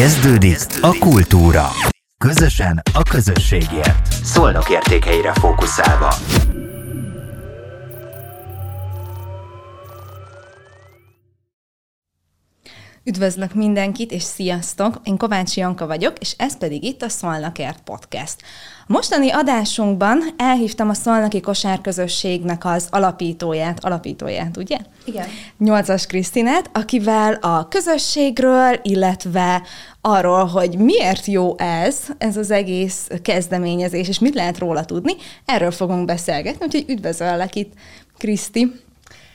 Kezdődik a kultúra. Közösen a közösségért. Szolnok értékeire fókuszálva. Üdvözlök mindenkit, és sziasztok! Én Kovács Janka vagyok, és ez pedig itt a Szolnakért Podcast. A mostani adásunkban elhívtam a Szolnaki Kosárközösségnek az alapítóját, alapítóját, ugye? Igen. Nyolcas Krisztinát, akivel a közösségről, illetve arról, hogy miért jó ez, ez az egész kezdeményezés, és mit lehet róla tudni, erről fogunk beszélgetni, úgyhogy üdvözöllek itt, Kriszti.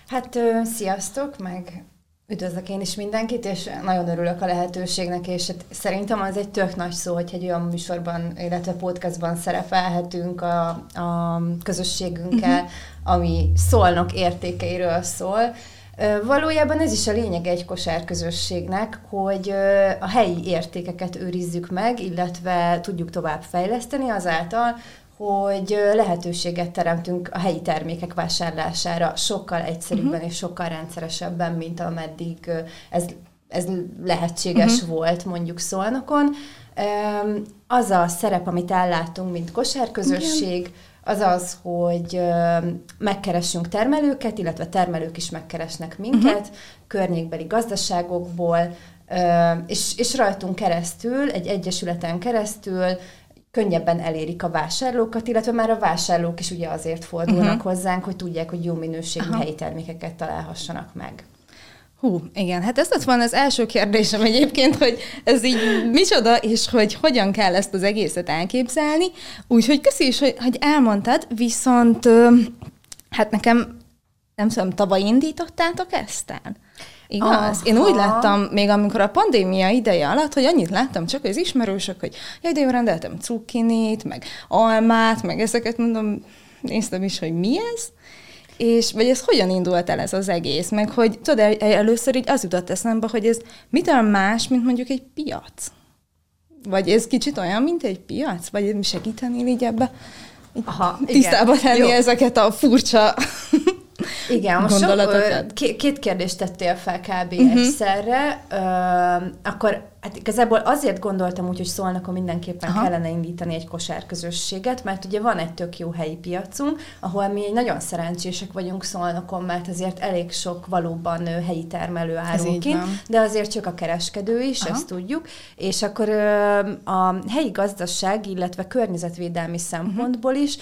Hát sziasztok, meg Üdvözlök én is mindenkit, és nagyon örülök a lehetőségnek, és hát szerintem az egy tök nagy szó, hogy egy olyan műsorban, illetve podcastban szerepelhetünk a, a közösségünkkel, uh-huh. ami szólnak értékeiről szól. Valójában ez is a lényeg egy kosárközösségnek, hogy a helyi értékeket őrizzük meg, illetve tudjuk tovább fejleszteni azáltal, hogy lehetőséget teremtünk a helyi termékek vásárlására sokkal egyszerűbben uh-huh. és sokkal rendszeresebben, mint ameddig ez, ez lehetséges uh-huh. volt mondjuk Szolnokon. Az a szerep, amit ellátunk, mint kosárközösség, az az, hogy megkeressünk termelőket, illetve termelők is megkeresnek minket, uh-huh. környékbeli gazdaságokból, és, és rajtunk keresztül, egy egyesületen keresztül könnyebben elérik a vásárlókat, illetve már a vásárlók is ugye azért fordulnak uh-huh. hozzánk, hogy tudják, hogy jó minőségű Aha. helyi termékeket találhassanak meg. Hú, igen, hát ez lett volna az első kérdésem egyébként, hogy ez így micsoda, és hogy hogyan kell ezt az egészet elképzelni. Úgyhogy köszi is, hogy, hogy elmondtad, viszont hát nekem, nem tudom, tavaly indítottátok ezt el? Igaz? Aha. Én úgy láttam, még amikor a pandémia ideje alatt, hogy annyit láttam csak az ismerősök, hogy jaj, de jó, rendeltem cukkinit, meg almát, meg ezeket mondom, néztem is, hogy mi ez, és vagy ez hogyan indult el ez az egész, meg hogy tudod, először így az jutott eszembe, hogy ez mitől más, mint mondjuk egy piac? Vagy ez kicsit olyan, mint egy piac? Vagy segíteni így ebbe? Aha, tisztába tenni Jó. ezeket a furcsa igen, most sok, két kérdést tettél fel kb. Uh-huh. egyszerre, uh, akkor Hát igazából azért gondoltam úgy, hogy szólnak, hogy mindenképpen Aha. kellene indítani egy kosárközösséget, mert ugye van egy tök jó helyi piacunk, ahol mi egy nagyon szerencsések vagyunk szolnokon, mert azért elég sok valóban helyi termelő árul ki, de azért csak a kereskedő is, Aha. ezt tudjuk, és akkor a helyi gazdaság, illetve környezetvédelmi szempontból is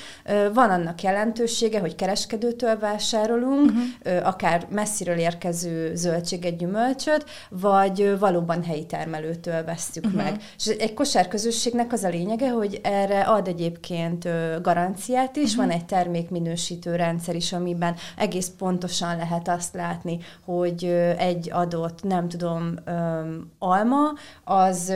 van annak jelentősége, hogy kereskedőtől vásárolunk, uh-huh. akár messziről érkező zöldséget, gyümölcsöt, vagy valóban helyi termelő szülőtől vesszük uh-huh. meg. És egy kosárközösségnek az a lényege, hogy erre ad egyébként garanciát is, uh-huh. van egy termékminősítő rendszer is, amiben egész pontosan lehet azt látni, hogy egy adott, nem tudom, alma, az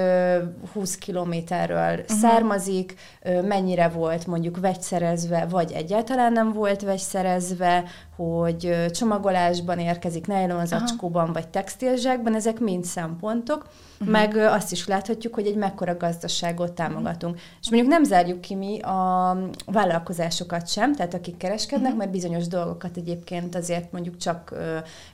20 kilométerről uh-huh. származik, mennyire volt mondjuk vegyszerezve, vagy egyáltalán nem volt vegyszerezve, hogy csomagolásban érkezik, nylon zacskóban, vagy textilzsákban, ezek mind szempontok, uh-huh. meg azt is láthatjuk, hogy egy mekkora gazdaságot támogatunk. És mondjuk nem zárjuk ki mi a vállalkozásokat sem, tehát akik kereskednek, uh-huh. mert bizonyos dolgokat egyébként azért mondjuk csak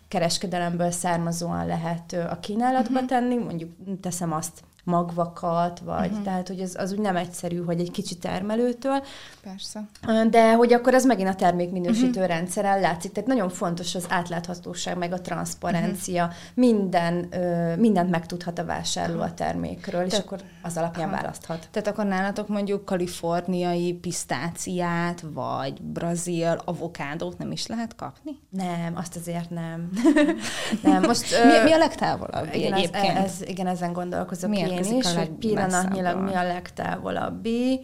kereskedelemből származóan lehet a kínálatba uh-huh. tenni, mondjuk teszem azt, magvakat, vagy uh-huh. tehát, hogy az, az úgy nem egyszerű, hogy egy kicsi termelőtől. Persze. De hogy akkor ez megint a termékminősítő uh-huh. rendszeren látszik. Tehát nagyon fontos az átláthatóság, meg a transzparencia. Uh-huh. Minden, ö, mindent megtudhat a vásárló a termékről, és akkor az alapján aha. választhat. Tehát akkor nálatok mondjuk kaliforniai pisztáciát, vagy brazil avokádót nem is lehet kapni? Nem, azt azért nem. nem, most... mi, mi a legtávolabb igen, egyébként? Ez, ez, igen, ezen gondolkozok. Miért én is, hogy pillanatnyilag mi a legtávolabbi.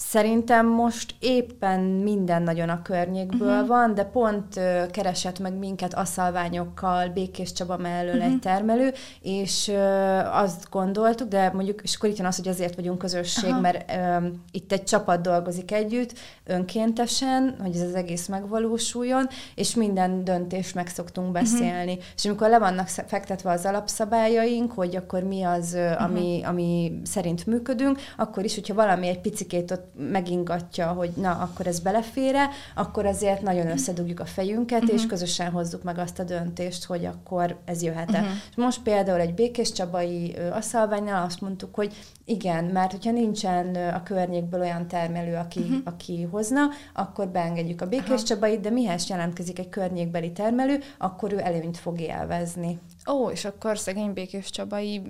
Szerintem most éppen minden nagyon a környékből uh-huh. van, de pont uh, keresett meg minket aszalványokkal Békés Csaba mellől uh-huh. egy termelő, és uh, azt gondoltuk, de mondjuk, és akkor itt jön az, hogy azért vagyunk közösség, Aha. mert uh, itt egy csapat dolgozik együtt, önkéntesen, hogy ez az egész megvalósuljon, és minden döntést meg szoktunk mhm. beszélni. Uh-huh. És amikor le vannak fektetve az alapszabályaink, hogy akkor mi az, uh, ami, uh-huh. ami szerint működünk, akkor is, hogyha valami egy picikét ott megingatja, hogy na, akkor ez belefére, akkor azért nagyon összedugjuk a fejünket, uh-huh. és közösen hozzuk meg azt a döntést, hogy akkor ez jöhet-e. Uh-huh. Most például egy Békés Csabai asszalványnál azt mondtuk, hogy igen, mert hogyha nincsen a környékből olyan termelő, aki, uh-huh. aki hozna, akkor beengedjük a Békés Aha. Csabait, de mihez jelentkezik egy környékbeli termelő, akkor ő előnyt fog élvezni. Ó, és akkor szegény Békés Csabai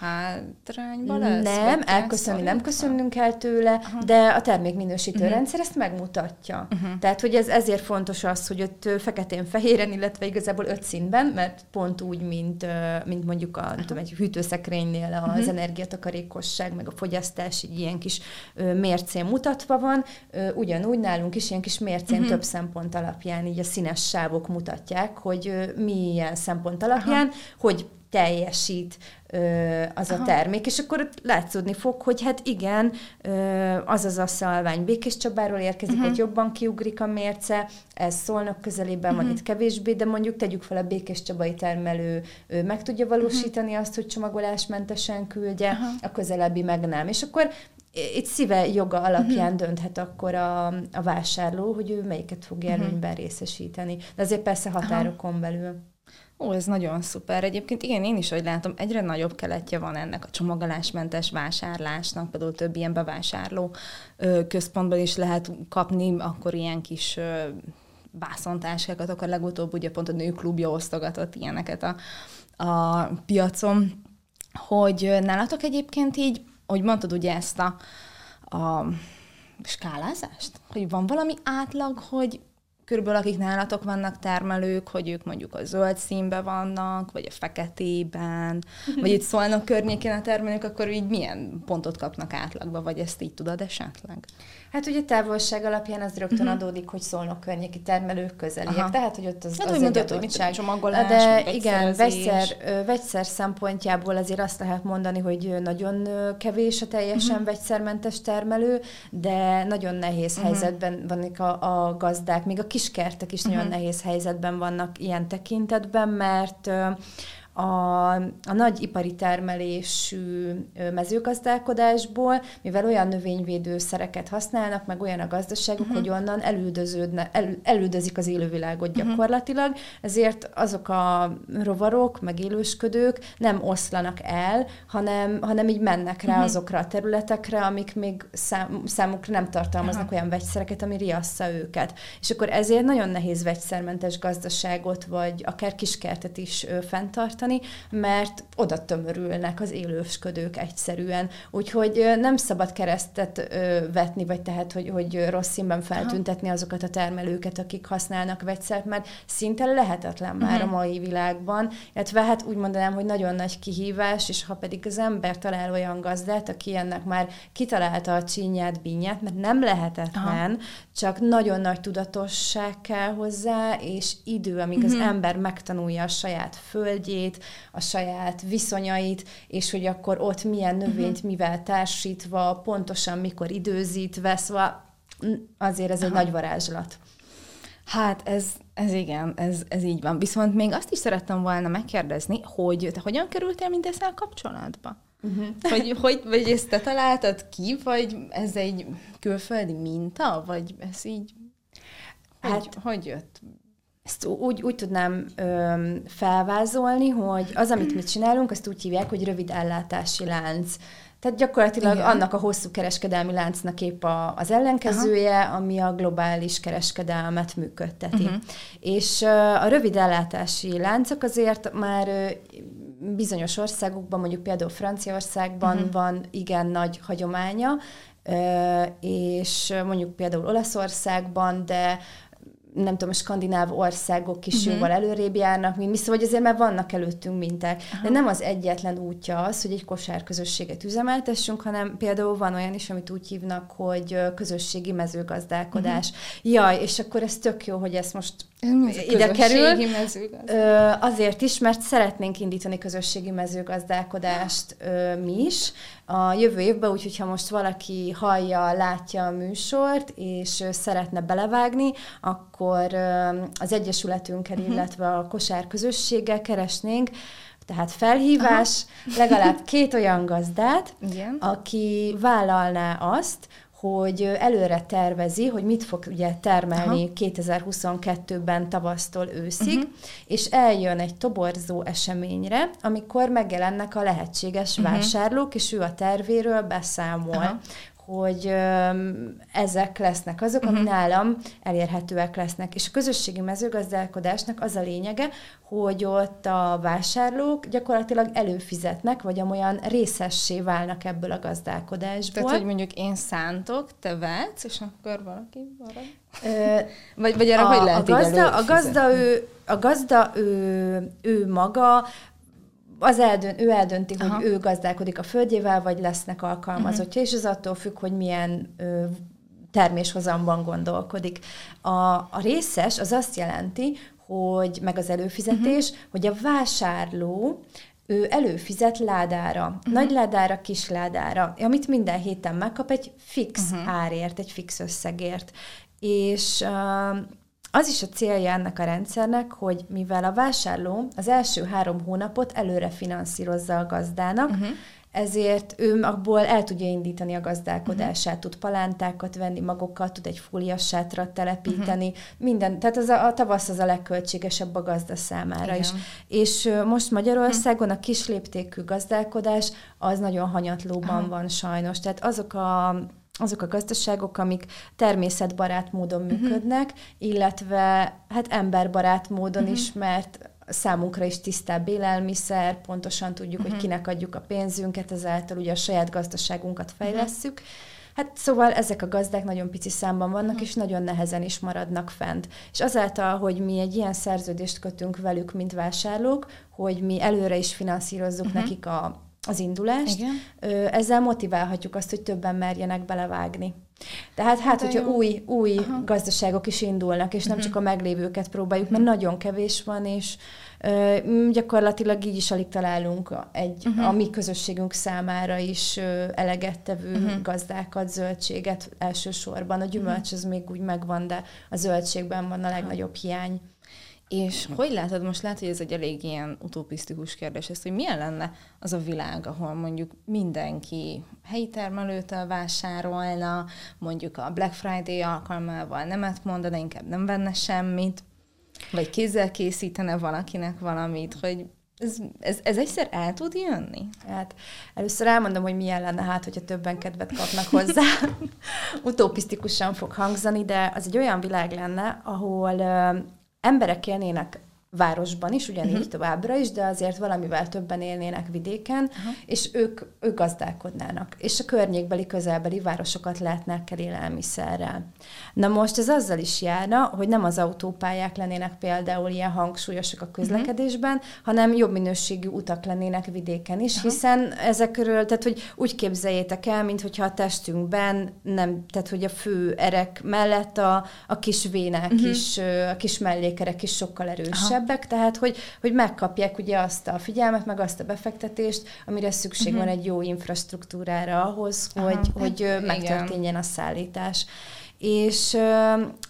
hátrányba lesz? Nem, elköszönni nem köszönünk el tőle, Aha. de a termékminősítő uh-huh. rendszer ezt megmutatja. Uh-huh. Tehát, hogy ez ezért fontos az, hogy ott feketén-fehéren, illetve igazából öt színben, mert pont úgy, mint, mint mondjuk a, tudom, egy hűtőszekrénynél az uh-huh. energiatakarékosság, meg a fogyasztás egy ilyen kis mércén mutatva van, ugyanúgy nálunk is ilyen kis mércén uh-huh. több szempont alapján így a színes sávok mutatják, hogy milyen szempont alapján, Aha hogy teljesít az Aha. a termék, és akkor látszódni fog, hogy hát igen, az az a szalvány Békés Csabáról érkezik, uh-huh. hogy jobban kiugrik a mérce, ez szólnak közelében uh-huh. van mhm. itt kevésbé, de mondjuk tegyük fel a Békés Csabai termelő ő meg tudja valósítani uh-huh. azt, hogy csomagolásmentesen küldje, uh-huh. a közelebbi meg nem. És akkor itt szíve joga alapján uh-huh. dönthet akkor a, a vásárló, hogy ő melyiket fog előnyben uh-huh. részesíteni. De azért persze határokon Aha. belül. Ó, ez nagyon szuper. Egyébként igen, én is, hogy látom, egyre nagyobb keletje van ennek a csomagolásmentes vásárlásnak, például több ilyen bevásárló központban is lehet kapni, akkor ilyen kis ö, bászontáskákat, akkor legutóbb ugye pont a nőklubja osztogatott ilyeneket a, a piacon, hogy nálatok egyébként így, hogy mondtad ugye ezt a, a skálázást, hogy van valami átlag, hogy körülbelül akik nálatok vannak termelők, hogy ők mondjuk a zöld színben vannak, vagy a feketében, vagy itt szólnak környékén a termelők, akkor így milyen pontot kapnak átlagba, vagy ezt így tudod esetleg? Hát ugye távolság alapján az rögtön uh-huh. adódik, hogy szólnak környéki termelők közeliek. Aha. Tehát, hogy ott az, hát, az egy adottság. Csomagolás, De igen, vegyszer, vegyszer szempontjából azért azt lehet mondani, hogy nagyon kevés a teljesen uh-huh. vegyszermentes termelő, de nagyon nehéz uh-huh. helyzetben vannak a, a gazdák, még a kiskertek is uh-huh. nagyon nehéz helyzetben vannak ilyen tekintetben, mert a, a nagy ipari termelésű mezőgazdálkodásból, mivel olyan növényvédőszereket használnak, meg olyan a gazdaságuk, uh-huh. hogy onnan elüldöződne, el, elüldözik az élővilágot uh-huh. gyakorlatilag, ezért azok a rovarok, meg élősködők nem oszlanak el, hanem, hanem így mennek rá uh-huh. azokra a területekre, amik még szám, számukra nem tartalmaznak uh-huh. olyan vegyszereket, ami riassza őket. És akkor ezért nagyon nehéz vegyszermentes gazdaságot, vagy akár kiskertet is fenntartani, tartani, mert oda tömörülnek az élősködők egyszerűen. Úgyhogy nem szabad keresztet vetni, vagy tehát, hogy, hogy rossz színben feltüntetni azokat a termelőket, akik használnak vegyszert, mert szinte lehetetlen már uh-huh. a mai világban. Illetve hát úgy mondanám, hogy nagyon nagy kihívás, és ha pedig az ember talál olyan gazdát, aki ennek már kitalálta a csínyát, bínyát, mert nem lehetetlen, Aha. csak nagyon nagy tudatosság kell hozzá, és idő, amíg uh-huh. az mhm. ember megtanulja a saját földjét, növényeit, a saját viszonyait, és hogy akkor ott milyen növényt uh-huh. mivel társítva, pontosan mikor időzítve, szóval azért ez Aha. egy nagy varázslat. Hát ez, ez igen, ez, ez így van. Viszont még azt is szerettem volna megkérdezni, hogy te hogyan kerültél mindezzel kapcsolatba? Uh-huh. Hogy, hogy, vagy ezt te találtad ki, vagy ez egy külföldi minta, vagy ez így, hát, hogy, hogy jött ezt úgy, úgy tudnám ö, felvázolni, hogy az, amit mi csinálunk, azt úgy hívják, hogy rövid ellátási lánc. Tehát gyakorlatilag Igen. annak a hosszú kereskedelmi láncnak épp a, az ellenkezője, Aha. ami a globális kereskedelmet működteti. Uh-huh. És a rövid ellátási láncok azért már bizonyos országokban, mondjuk például Franciaországban uh-huh. van igen nagy hagyománya, és mondjuk például Olaszországban, de nem tudom, a skandináv országok is uh-huh. jóval előrébb járnak, mint mi, szóval hogy azért már vannak előttünk minták. Uh-huh. De nem az egyetlen útja az, hogy egy kosárközösséget üzemeltessünk, hanem például van olyan is, amit úgy hívnak, hogy közösségi mezőgazdálkodás. Uh-huh. Jaj, és akkor ez tök jó, hogy ezt most ide kerül. Ö, azért is, mert szeretnénk indítani közösségi mezőgazdálkodást ö, mi is a jövő évben, úgyhogy ha most valaki hallja, látja a műsort, és szeretne belevágni, akkor ö, az Egyesületünkkel, uh-huh. illetve a kosár közösséggel keresnénk, tehát felhívás, Aha. legalább két olyan gazdát, Igen. aki vállalná azt, hogy előre tervezi, hogy mit fog ugye termelni Aha. 2022-ben tavasztól őszig, uh-huh. és eljön egy toborzó eseményre, amikor megjelennek a lehetséges uh-huh. vásárlók, és ő a tervéről beszámol. Aha hogy ezek lesznek azok, uh-huh. ami mhm. nálam elérhetőek lesznek. És a közösségi mezőgazdálkodásnak az a lényege, hogy ott a vásárlók gyakorlatilag előfizetnek, vagy amolyan részessé válnak ebből a gazdálkodásból. Tehát, hogy mondjuk én szántok, te vetsz, és akkor valaki marad? Ö, vagy, vagy arra a, hogy lehet a gazda, a gazda, ő, a gazda ő, ő maga az eldönt, ő eldönti, Aha. hogy ő gazdálkodik a földjével, vagy lesznek alkalmazottja, uh-huh. és ez attól függ, hogy milyen ö, terméshozamban gondolkodik. A, a részes az azt jelenti, hogy meg az előfizetés, uh-huh. hogy a vásárló ő előfizet ládára, uh-huh. nagy ládára, kis ládára, amit minden héten megkap egy fix uh-huh. árért, egy fix összegért. És uh, az is a célja ennek a rendszernek, hogy mivel a vásárló az első három hónapot előre finanszírozza a gazdának, uh-huh. ezért ő abból el tudja indítani a gazdálkodását, uh-huh. tud palántákat venni magokat, tud egy fóliassátrat telepíteni, uh-huh. minden, tehát az a, a tavasz az a legköltségesebb a gazda számára Igen. is. És most Magyarországon a kisléptékű gazdálkodás az nagyon hanyatlóban uh-huh. van sajnos, tehát azok a azok a gazdaságok, amik természetbarát módon uh-huh. működnek, illetve hát emberbarát módon uh-huh. is, mert számunkra is tisztább élelmiszer, pontosan tudjuk, uh-huh. hogy kinek adjuk a pénzünket, ezáltal ugye a saját gazdaságunkat fejlesszük. Uh-huh. Hát szóval ezek a gazdák nagyon pici számban vannak, uh-huh. és nagyon nehezen is maradnak fent. És azáltal, hogy mi egy ilyen szerződést kötünk velük, mint vásárlók, hogy mi előre is finanszírozzuk uh-huh. nekik a az indulást, Igen. ezzel motiválhatjuk azt, hogy többen merjenek belevágni. Tehát hát, hát hogyha jó. új, új gazdaságok is indulnak, és uh-huh. nem mhm. csak a meglévőket próbáljuk, mert uh-huh. nagyon kevés van, és ö, gyakorlatilag így is alig találunk egy uh-huh. a mi közösségünk számára is ö, eleget tevő uh-huh. gazdákat, zöldséget elsősorban. A gyümölcs uh-huh. az még úgy megvan, de a zöldségben van a legnagyobb hiány. És hogy látod, most lehet, hogy ez egy elég ilyen utopisztikus kérdés, ez, hogy milyen lenne az a világ, ahol mondjuk mindenki helyi termelőtől vásárolna, mondjuk a Black Friday alkalmával nemet mondana, inkább nem venne semmit, vagy kézzel készítene valakinek valamit, hogy ez, ez, ez egyszer el tud jönni? Hát először elmondom, hogy milyen lenne hát, hogyha többen kedvet kapnak hozzá. Utopisztikusan fog hangzani, de az egy olyan világ lenne, ahol emberek élnének városban is, ugyanígy uh-huh. továbbra is, de azért valamivel többen élnének vidéken, uh-huh. és ők, ők gazdálkodnának, és a környékbeli, közelbeli városokat látnák el élelmiszerrel. Na most ez azzal is járna, hogy nem az autópályák lennének például ilyen hangsúlyosak a közlekedésben, uh-huh. hanem jobb minőségű utak lennének vidéken is, uh-huh. hiszen ezekről, tehát hogy úgy képzeljétek el, mint hogyha a testünkben nem, tehát hogy a fő erek mellett a, a kis vének uh-huh. is, a kis mellékerek is sokkal erősebb, kisebbek, tehát hogy, hogy megkapják ugye azt a figyelmet, meg azt a befektetést, amire szükség uh-huh. van egy jó infrastruktúrára ahhoz, Aha, hogy, hogy megtörténjen a szállítás. És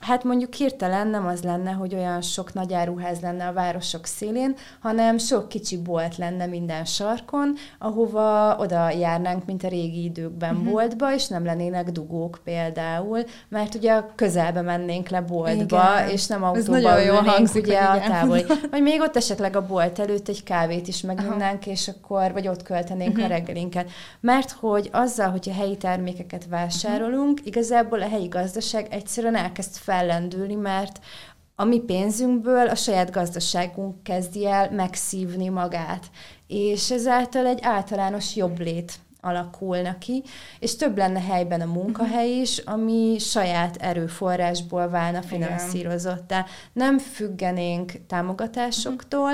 hát mondjuk hirtelen nem az lenne, hogy olyan sok nagy áruház lenne a városok szélén, hanem sok kicsi bolt lenne minden sarkon, ahova oda járnánk, mint a régi időkben uh-huh. boltba, és nem lennének dugók például, mert ugye közelbe mennénk le boltba, igen. és nem autóba Ez ülnénk hangzik, ugye a távoli. Vagy még ott esetleg a bolt előtt egy kávét is meginnánk, és akkor, vagy ott költenénk uh-huh. a mhm. reggelinket. Mert hogy azzal, hogy a helyi termékeket vásárolunk, uh-huh. igazából a helyi gazdaság gazdaság egyszerűen elkezd fellendülni, mert a mi pénzünkből a saját gazdaságunk kezdi el megszívni magát, és ezáltal egy általános jobb lét alakulna ki, és több lenne helyben a munkahely is, ami saját erőforrásból válna finanszírozottá. Nem függenénk támogatásoktól.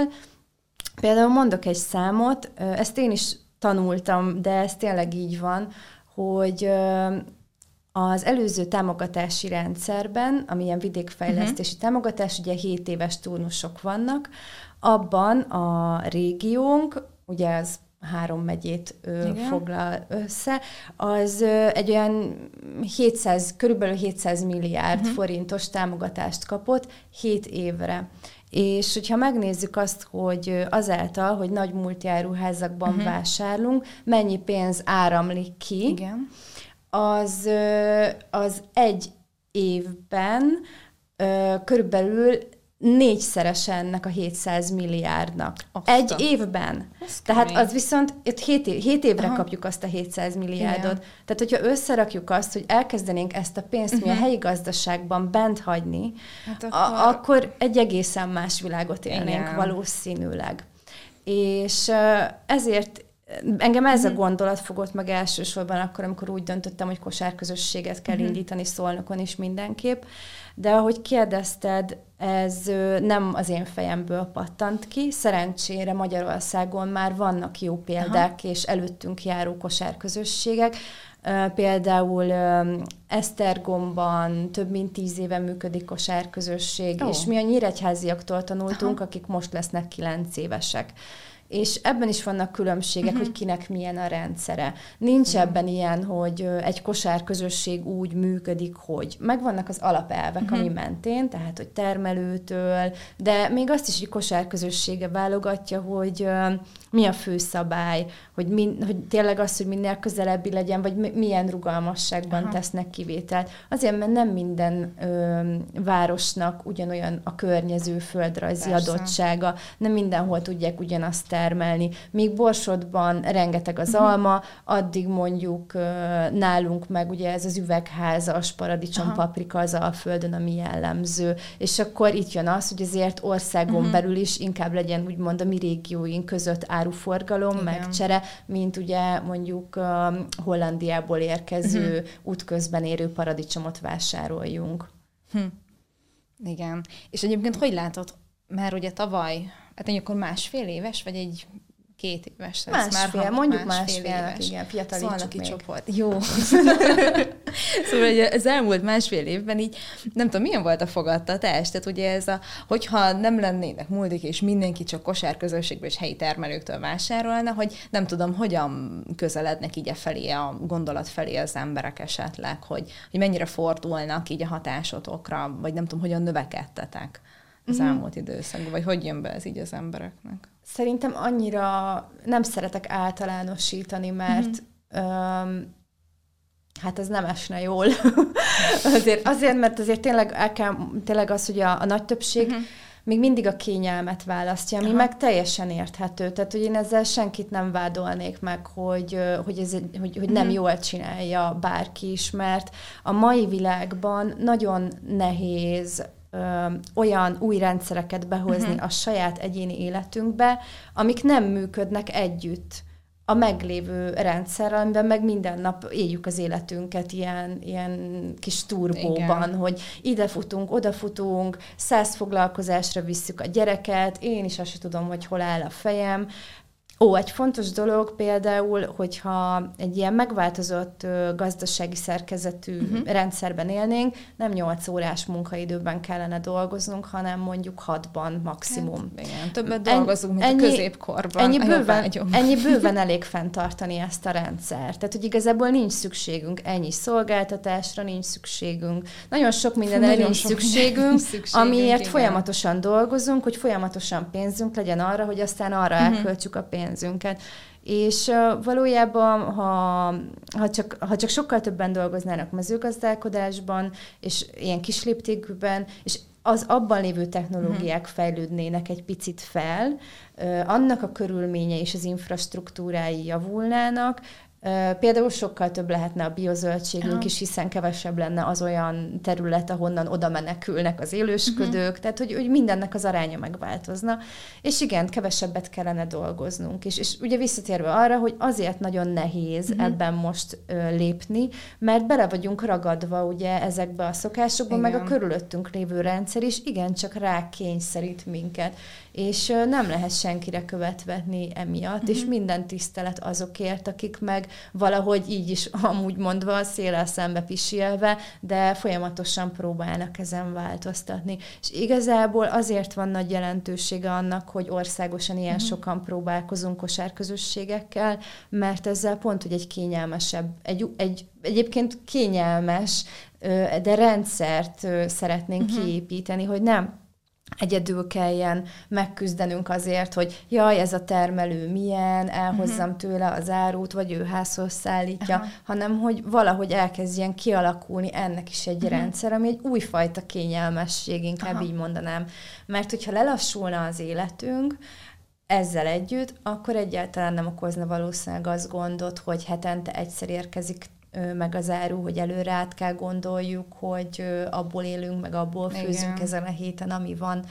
Például mondok egy számot, ezt én is tanultam, de ez tényleg így van, hogy az előző támogatási rendszerben, ami ilyen vidékfejlesztési uh-huh. támogatás, ugye 7 éves turnusok vannak, abban a régiónk, ugye az három megyét ö, foglal össze, az ö, egy olyan 700, körülbelül 700 milliárd uh-huh. forintos támogatást kapott 7 évre. És hogyha megnézzük azt, hogy azáltal, hogy nagy multiáruházakban uh-huh. vásárlunk, mennyi pénz áramlik ki, Igen az, az egy évben körülbelül négyszerese ennek a 700 milliárdnak. Aztán. Egy évben. Ez Tehát kemény. az viszont, itt 7, év, 7 évre Aha. kapjuk azt a 700 milliárdot. Igen. Tehát, hogyha összerakjuk azt, hogy elkezdenénk ezt a pénzt uh-huh. mi a mhm. helyi gazdaságban bent hagyni, hát akkor... A, akkor egy egészen más világot élnénk Igen. valószínűleg. És ezért Engem ez a mhm. gondolat fogott meg elsősorban akkor, amikor úgy döntöttem, hogy kosárközösséget kell uh-huh. indítani Szolnokon is mindenképp. De ahogy kérdezted, ez nem az én fejemből pattant ki. Szerencsére Magyarországon már vannak jó példák, Aha. és előttünk járó kosárközösségek. Például Esztergomban több mint tíz éve működik kosárközösség, oh. és mi a nyíregyháziaktól tanultunk, Aha. akik most lesznek kilenc évesek és ebben is vannak különbségek, uh-huh. hogy kinek milyen a rendszere. Nincs uh-huh. ebben ilyen, hogy egy kosárközösség úgy működik, hogy megvannak az alapelvek, uh-huh. ami mentén, tehát hogy termelőtől, de még azt is, hogy kosárközössége válogatja, hogy mi a főszabály, hogy, min, hogy tényleg az, hogy minél közelebbi legyen, vagy milyen rugalmasságban Aha. tesznek kivételt. Azért, mert nem minden ö, városnak ugyanolyan a környező földrajzi Persze. adottsága, nem mindenhol tudják ugyanazt termelni. Míg Borsodban rengeteg az uh-huh. alma, addig mondjuk ö, nálunk meg ugye ez az üvegházas paradicsom, Aha. paprika az alföldön, ami jellemző. És akkor itt jön az, hogy azért országon uh-huh. belül is inkább legyen úgymond a mi régióink között áruforgalom, Igen. meg csere, mint ugye mondjuk um, Hollandiából érkező uh-huh. útközben érő paradicsomot vásároljunk. Hm. Igen. És egyébként hogy látod, mert ugye tavaly, hát akkor másfél éves, vagy egy két éves. Másfél, már mondjuk másfél, másfél éves. igen, fiatalítsuk szóval még. csoport. Jó. szóval ugye az elmúlt másfél évben így, nem tudom, milyen volt a fogadtatás? Tehát ugye ez a, hogyha nem lennének muldik, és mindenki csak kosárközösségből és helyi termelőktől vásárolna, hogy nem tudom, hogyan közelednek így a felé, a gondolat felé az emberek esetleg, hogy, hogy mennyire fordulnak így a hatásotokra, vagy nem tudom, hogyan növekedtetek az mm. elmúlt időszakban, vagy hogy jön be ez így az embereknek? Szerintem annyira nem szeretek általánosítani, mert mm-hmm. öm, hát ez nem esne jól. azért, azért, mert azért tényleg, el kell, tényleg az, hogy a, a nagy többség mm-hmm még mindig a kényelmet választja, ami Aha. meg teljesen érthető. Tehát, hogy én ezzel senkit nem vádolnék meg, hogy, hogy, ez, hogy, hogy nem mm. jól csinálja bárki is, mert a mai világban nagyon nehéz ö, olyan új rendszereket behozni uh-huh. a saját egyéni életünkbe, amik nem működnek együtt a meglévő rendszerrel, amiben meg minden nap éljük az életünket ilyen, ilyen kis turbóban, Igen. hogy ide futunk, oda futunk, száz foglalkozásra visszük a gyereket, én is azt tudom, hogy hol áll a fejem, Ó, egy fontos dolog például, hogyha egy ilyen megváltozott gazdasági szerkezetű uh-huh. rendszerben élnénk, nem 8 órás munkaidőben kellene dolgoznunk, hanem mondjuk 6-ban maximum. Hát, igen, többet dolgozunk, mint ennyi, a középkorban. Ennyi bőven, ennyi bőven elég fenntartani ezt a rendszert. Tehát, hogy igazából nincs szükségünk ennyi szolgáltatásra, nincs szükségünk. Nagyon sok mindenre nincs sok szükségünk, szükségünk, amiért igen. folyamatosan dolgozunk, hogy folyamatosan pénzünk legyen arra, hogy aztán arra uh-huh. elköltsük a pénzt pénzünket. És valójában, ha, ha, csak, ha csak sokkal többen dolgoznának mezőgazdálkodásban, és ilyen kis léptékben, és az abban lévő technológiák uh-huh. fejlődnének egy picit fel, annak a körülménye és az infrastruktúrái javulnának, Például sokkal több lehetne a biozöldségünk is, hiszen kevesebb lenne az olyan terület, ahonnan oda menekülnek az élősködők, uh-huh. tehát hogy, hogy mindennek az aránya megváltozna. És igen, kevesebbet kellene dolgoznunk. És, és ugye visszatérve arra, hogy azért nagyon nehéz uh-huh. ebben most ö, lépni, mert bele vagyunk ragadva ugye ezekbe a szokásokba, igen. meg a körülöttünk lévő rendszer is igencsak rákényszerít minket és nem lehet senkire követvetni emiatt, uh-huh. és mhm. minden tisztelet azokért, akik meg valahogy így is amúgy mondva a szélel szembe pisilve, de folyamatosan próbálnak ezen változtatni. És igazából azért van nagy jelentősége annak, hogy országosan ilyen uh-huh. sokan próbálkozunk kosárközösségekkel, mert ezzel pont, hogy egy kényelmesebb, egy, egy egyébként kényelmes, de rendszert szeretnénk uh-huh. kiépíteni, hogy nem egyedül kelljen megküzdenünk azért, hogy jaj, ez a termelő milyen, elhozzam uh-huh. tőle az árut, vagy ő házhoz szállítja, uh-huh. hanem hogy valahogy elkezdjen kialakulni ennek is egy uh-huh. rendszer, ami egy újfajta kényelmesség, inkább uh-huh. így mondanám. Mert hogyha lelassulna az életünk, ezzel együtt, akkor egyáltalán nem okozna valószínűleg az gondot, hogy hetente egyszer érkezik meg az áru, hogy előre át kell gondoljuk, hogy abból élünk, meg abból főzünk Igen. ezen a héten, ami van.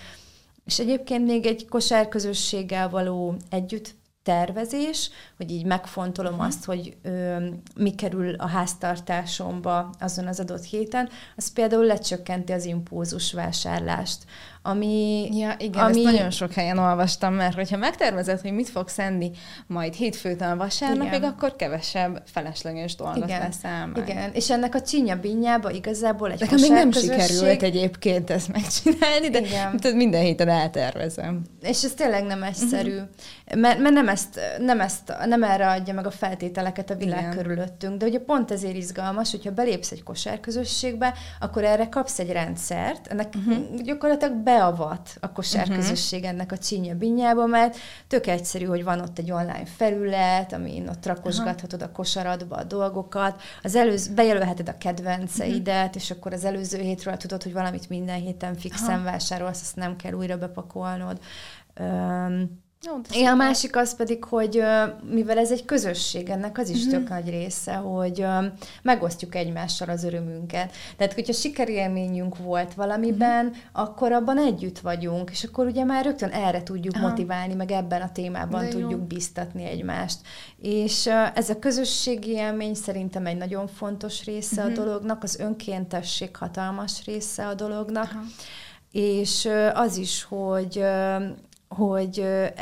És egyébként még egy kosárközösséggel való együtt tervezés, hogy így megfontolom uh-huh. azt, hogy ö, mi kerül a háztartásomba azon az adott héten, az például lecsökkenti az impulzus vásárlást ami... Ja, igen, ami... ezt nagyon sok helyen olvastam, mert hogyha megtervezed, hogy mit fogsz enni majd hétfőtől vasárnapig, akkor kevesebb felesleges dolgot igen. leszel meg. Igen, és ennek a csinya binyába igazából egy Nekem még nem sikerült egyébként ezt megcsinálni, de igen. minden héten eltervezem. És ez tényleg nem egyszerű, uh-huh. mert, mert nem, ezt, nem, ezt, nem erre adja meg a feltételeket a világ igen. körülöttünk, de ugye pont ezért izgalmas, hogyha belépsz egy kosárközösségbe, akkor erre kapsz egy rendszert, ennek uh-huh. gyakorlatilag beavat a kosárközösség uh-huh. ennek a csinya binyába, mert tök egyszerű, hogy van ott egy online felület, amin ott rakosgathatod a kosaradba a dolgokat, az előző, bejelölheted a kedvenceidet, uh-huh. és akkor az előző hétről tudod, hogy valamit minden héten fixen uh-huh. vásárolsz, azt nem kell újra bepakolnod. Um, jó, a másik az pedig, hogy mivel ez egy közösség, ennek az is uh-huh. tök nagy része, hogy megosztjuk egymással az örömünket. Tehát, hogyha sikerélményünk volt valamiben, uh-huh. akkor abban együtt vagyunk, és akkor ugye már rögtön erre tudjuk Aha. motiválni, meg ebben a témában De tudjuk jó. biztatni egymást. És ez a közösségi élmény szerintem egy nagyon fontos része uh-huh. a dolognak, az önkéntesség hatalmas része a dolognak, Aha. és az is, hogy hogy e,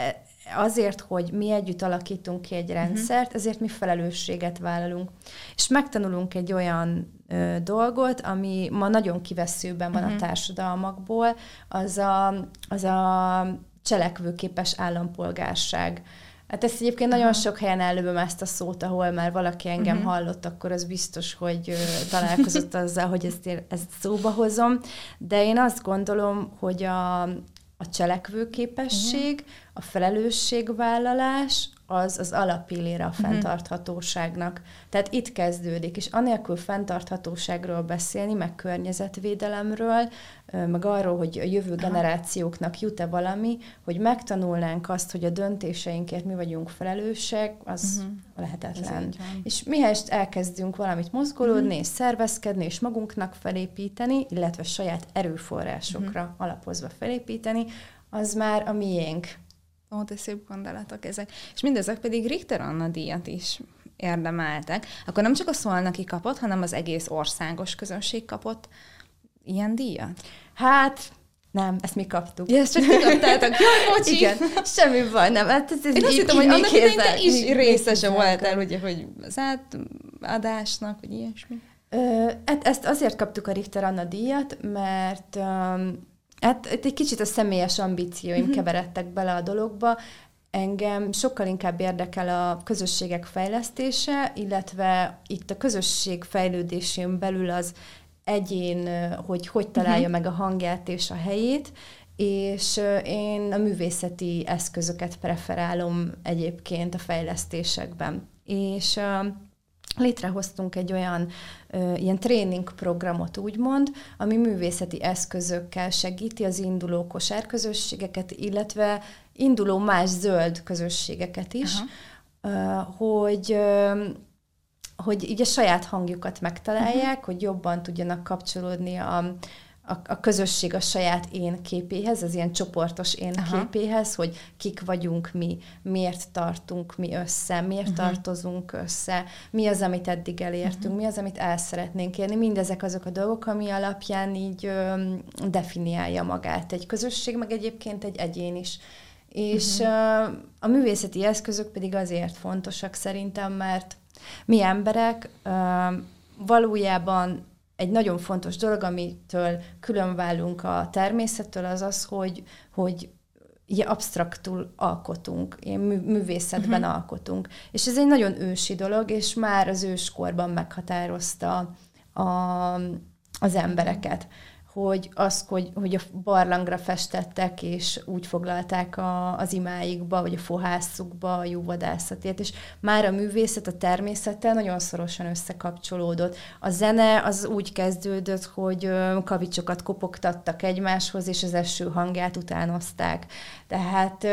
azért, hogy mi együtt alakítunk ki egy mhm. rendszert, ezért mi felelősséget vállalunk. És megtanulunk egy olyan ö, dolgot, ami ma nagyon kiveszőben van uh-huh. a mhm. társadalmakból, az a, az a cselekvőképes állampolgárság. Hát ezt egyébként nagyon sok helyen előböm ezt a szót, ahol már valaki engem uh-huh. hallott, akkor az biztos, hogy ö, találkozott azzal, hogy ezt, ezt szóba hozom. De én azt gondolom, hogy a, a cselekvőképesség, uh-huh. A felelősségvállalás, az az alapillére a mhm. fenntarthatóságnak. Tehát itt kezdődik, és anélkül fenntarthatóságról beszélni, meg környezetvédelemről, meg arról, hogy a jövő generációknak jut-e valami, hogy megtanulnánk azt, hogy a döntéseinkért mi vagyunk felelősek, az uh-huh. lehetetlen. És mihez elkezdünk valamit mozgolódni, uh-huh. és szervezkedni, és magunknak felépíteni, illetve saját erőforrásokra uh-huh. alapozva felépíteni, az már a miénk. Ó, de szép gondolatok ezek. És mindezek pedig Richter Anna díjat is érdemeltek. Akkor nem csak a Szolnaki kapott, hanem az egész országos közönség kapott ilyen díjat? Hát, nem, ezt mi kaptuk. Ja, ezt csak ti kaptátok. Jaj, bocsi. Igen, semmi baj, nem. Hát ez, ez Én azt hittem, hogy annak idején te is részese voltál, ugye, hogy az átadásnak, vagy ilyesmi. Ö, hát ezt azért kaptuk a Richter Anna díjat, mert um, Hát egy kicsit a személyes ambícióim uh-huh. keveredtek bele a dologba. Engem sokkal inkább érdekel a közösségek fejlesztése, illetve itt a közösség fejlődésén belül az egyén, hogy hogy találja uh-huh. meg a hangját és a helyét, és én a művészeti eszközöket preferálom egyébként a fejlesztésekben. És létrehoztunk egy olyan ö, ilyen tréning programot, úgymond, ami művészeti eszközökkel segíti az induló kosárközösségeket, illetve induló más zöld közösségeket is, ö, hogy ö, hogy így a saját hangjukat megtalálják, uh-huh. hogy jobban tudjanak kapcsolódni a, a, a közösség a saját én képéhez, az ilyen csoportos én Aha. képéhez, hogy kik vagyunk mi, miért tartunk mi össze, miért uh-huh. tartozunk össze, mi az, amit eddig elértünk, uh-huh. mi az, amit el szeretnénk érni. Mindezek azok a dolgok, ami alapján így ö, definiálja magát egy közösség, meg egyébként egy egyén is. És uh-huh. a művészeti eszközök pedig azért fontosak szerintem, mert mi emberek ö, valójában egy nagyon fontos dolog, amitől különválunk a természettől, az az, hogy, hogy így absztraktul alkotunk, ilyen művészetben uh-huh. alkotunk. És ez egy nagyon ősi dolog, és már az őskorban meghatározta a, az embereket hogy az, hogy, hogy a barlangra festettek, és úgy foglalták a, az imáikba, vagy a fohászukba a jóvadászatért, és már a művészet a természettel nagyon szorosan összekapcsolódott. A zene az úgy kezdődött, hogy kavicsokat kopogtattak egymáshoz, és az eső hangját utánozták. Tehát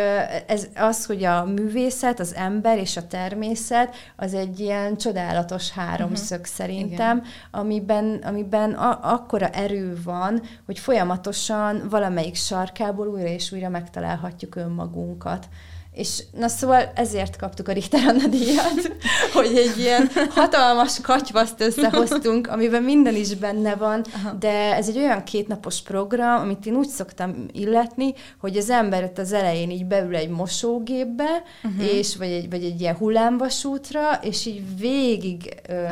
ez az, hogy a művészet, az ember és a természet, az egy ilyen csodálatos háromszög uh-huh. szerintem, Igen. amiben, amiben a, akkora erő van, hogy folyamatosan valamelyik sarkából újra és újra megtalálhatjuk önmagunkat. És na szóval ezért kaptuk a Richter Anna díjat, hogy egy ilyen hatalmas katyvaszt összehoztunk, amiben minden is benne van, Aha. de ez egy olyan kétnapos program, amit én úgy szoktam illetni, hogy az ember ott az elején így beül egy mosógépbe, uh-huh. és vagy egy, vagy egy ilyen hullámvasútra, és így végig ö,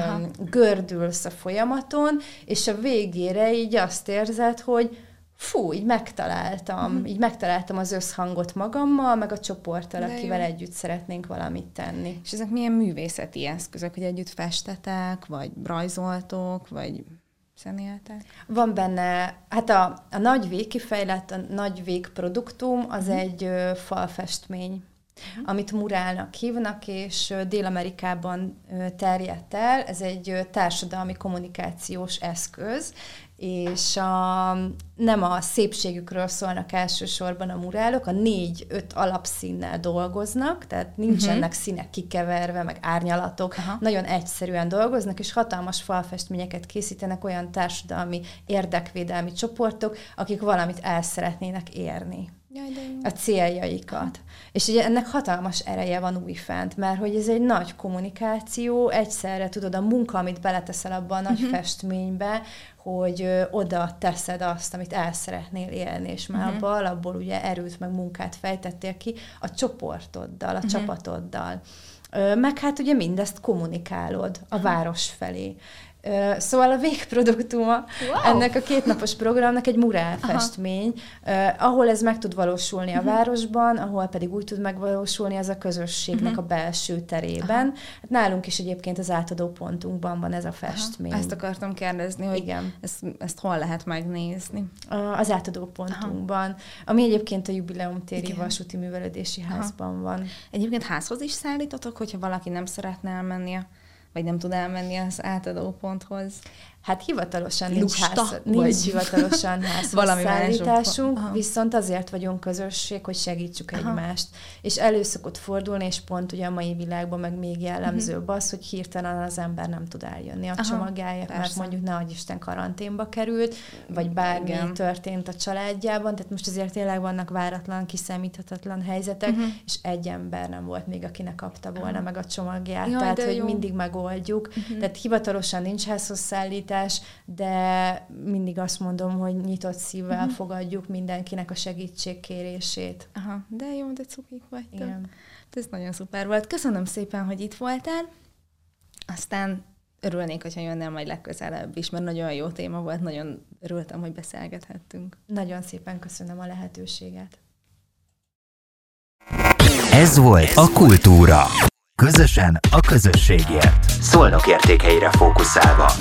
gördülsz a folyamaton, és a végére így azt érzed, hogy fú, így megtaláltam, uh-huh. így megtaláltam az összhangot magammal, meg a csoporttal, akivel jó. együtt szeretnénk valamit tenni. És ezek milyen művészeti eszközök, hogy együtt festetek, vagy rajzoltok, vagy zenéltek? Van benne, hát a, a nagy végkifejlett, a nagy végproduktum az uh-huh. egy ö, falfestmény, uh-huh. amit murálnak hívnak, és Dél-Amerikában terjedt el. Ez egy társadalmi kommunikációs eszköz, és a, nem a szépségükről szólnak elsősorban a murálok, a négy-öt alapszínnel dolgoznak, tehát nincsenek uh-huh. színek kikeverve, meg árnyalatok, Aha. nagyon egyszerűen dolgoznak, és hatalmas falfestményeket készítenek olyan társadalmi érdekvédelmi csoportok, akik valamit el szeretnének érni. Jaj, a céljaikat. És ugye ennek hatalmas ereje van újfent, mert hogy ez egy nagy kommunikáció, egyszerre tudod, a munka, amit beleteszel abba a nagy uh-huh. festménybe, hogy ö, oda teszed azt, amit el szeretnél élni, és már uh-huh. abból, abból ugye erőt meg munkát fejtettél ki a csoportoddal, a uh-huh. csapatoddal. Ö, meg hát ugye mindezt kommunikálod a uh-huh. város felé. Szóval a végproduktuma wow. ennek a kétnapos programnak egy murálfestmény, uh, ahol ez meg tud valósulni uh-huh. a mhm. városban, ahol pedig úgy tud megvalósulni az a közösségnek uh-huh. a belső terében. Hát nálunk is egyébként az átadó pontunkban van ez a festmény. Aha. Ezt akartam kérdezni, hogy Igen. Ezt, ezt hol lehet megnézni? Az átadó pontunkban, Aha. ami egyébként a Jubileum téri Igen. vasúti művelődési házban Aha. van. Egyébként házhoz is szállítotok, hogyha valaki nem szeretne elmenni a vagy nem tud elmenni az átadó ponthoz. Hát hivatalosan nincs, Lusta, ház, nincs vagy hivatalosan házhozszállításunk, viszont azért vagyunk közösség, hogy segítsük Aha. egymást. És elő szokott fordulni, és pont ugye a mai világban meg még jellemzőbb uh-huh. az, hogy hirtelen az ember nem tud eljönni a csomagjáért, mert mondjuk ne Isten karanténba került, vagy bármi Igen. történt a családjában, tehát most azért tényleg vannak váratlan, kiszámíthatatlan helyzetek, uh-huh. és egy ember nem volt még, akinek kapta volna uh-huh. meg a csomagját, Jaj, tehát hogy jó. mindig megoldjuk. Uh-huh. Tehát hivatalosan nincs házhozszállítás, segítségnyújtás, de mindig azt mondom, hogy nyitott szívvel uh-huh. fogadjuk mindenkinek a segítségkérését. Aha, de jó, de cukik vagytok. Igen. Ez nagyon szuper volt. Köszönöm szépen, hogy itt voltál. Aztán örülnék, hogyha jönnél majd legközelebb is, mert nagyon jó téma volt, nagyon örültem, hogy beszélgethettünk. Nagyon szépen köszönöm a lehetőséget. Ez volt a Kultúra. Közösen a közösségért. Szolnok értékeire fókuszálva.